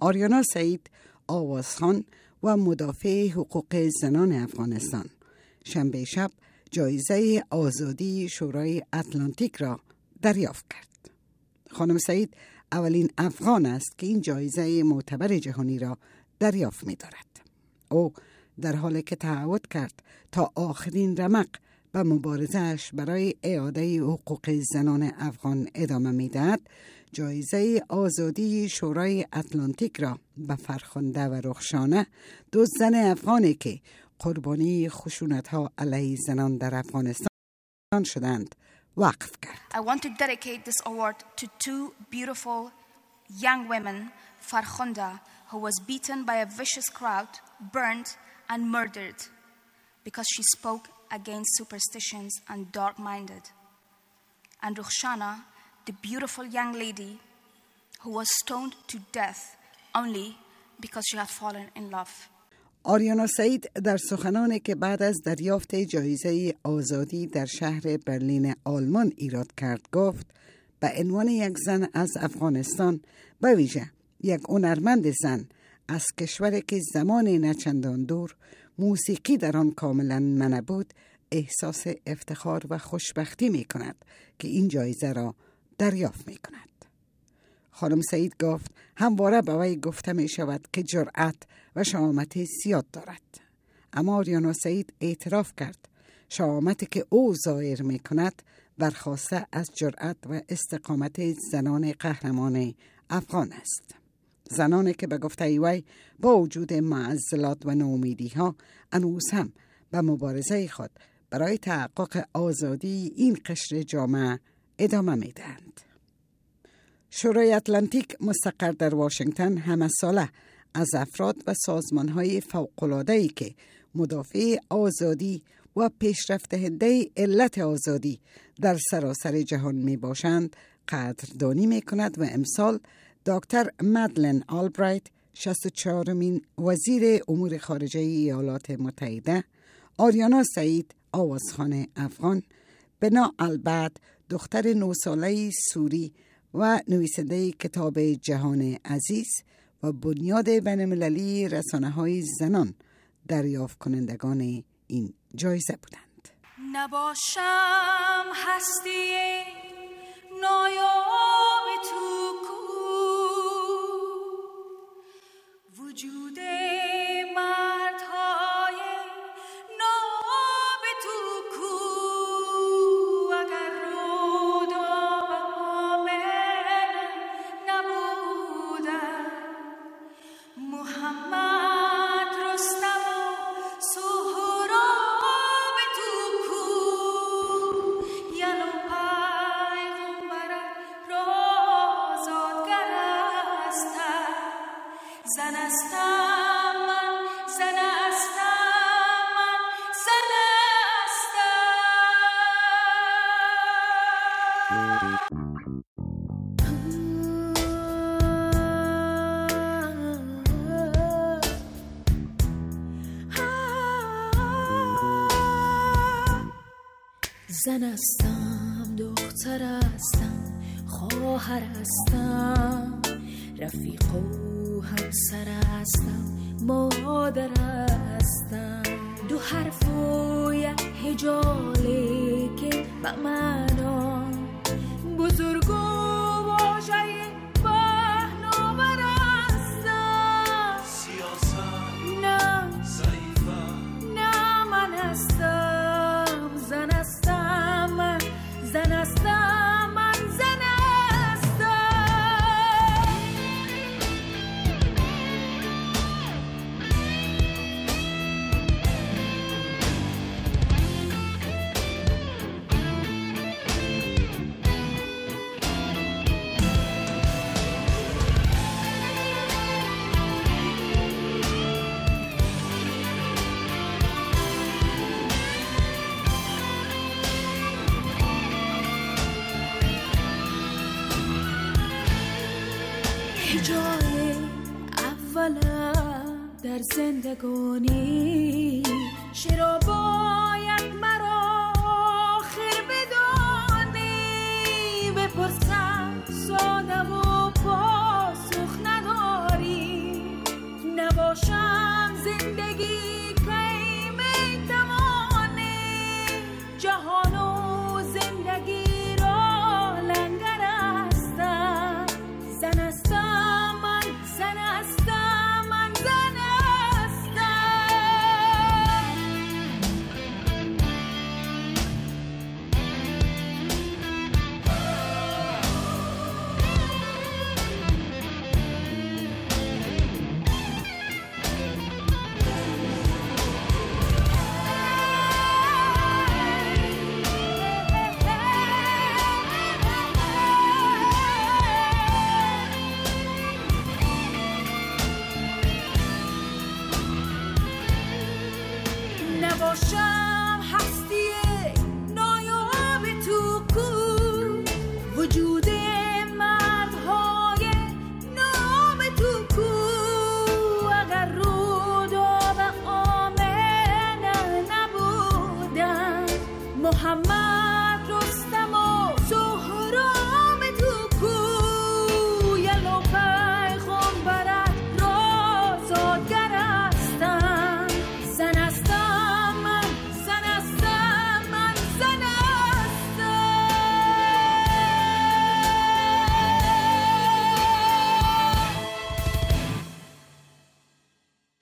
آریانا سعید آوازخان و مدافع حقوق زنان افغانستان شنبه شب جایزه آزادی شورای اتلانتیک را دریافت کرد. خانم سعید اولین افغان است که این جایزه معتبر جهانی را دریافت می دارد. او در حالی که تعهد کرد تا آخرین رمق به مبارزش برای اعاده حقوق زنان افغان ادامه می‌دهد جایزه آزادی شورای اتلانتیک را به فرخنده و رخشانه دو زن افغانی که قربانی خشونت ها علیه زنان در افغانستان شدند وقف کرد. I want to dedicate this award to two beautiful young women, Farkhunda, who was beaten by a vicious crowd, burned and murdered because she spoke against superstitions and dark minded. And Rukhshana, the beautiful young lady who was stoned to death only because she had fallen in love. آریانا سعید در سخنانی که بعد از دریافت جایزه آزادی در شهر برلین آلمان ایراد کرد گفت به عنوان یک زن از افغانستان به ویژه یک هنرمند زن از کشوری که زمان نچندان دور موسیقی در آن کاملا منع بود احساس افتخار و خوشبختی می کند که این جایزه را دریافت می کند. خانم سعید گفت همواره به وی گفته می شود که جرأت و شامت زیاد دارد. اما آریانا سعید اعتراف کرد. شامتی که او ظاهر می کند برخواسته از جرأت و استقامت زنان قهرمان افغان است. زنانی که به گفته وی با وجود معزلات و نومیدی ها انوز هم به مبارزه خود برای تحقق آزادی این قشر جامعه ادامه می دهند. شورای اتلانتیک مستقر در واشنگتن همه ساله از افراد و سازمان های ای که مدافع آزادی و پیشرفت هنده علت آزادی در سراسر جهان می باشند قدردانی می کند و امسال دکتر مدلن آلبرایت 64 مین وزیر امور خارجه ایالات متحده آریانا سعید آوازخان افغان بنا البد دختر نو ساله سوری و نویسنده کتاب جهان عزیز و بنیاد بینالمللی رسانه های زنان دریافت کنندگان این جایزه بودند. نباشم هستی زن هستم دختر هستم خواهر هستم رفیق و همسر هستم مادر هستم. دو حرف و یک هجاله که به جای اولم در زندگانی. چرا باید نباشم هستی نایاب تو کو وجود مردهای نام تو کو اگر روداب آمنه نبودن محمد رستم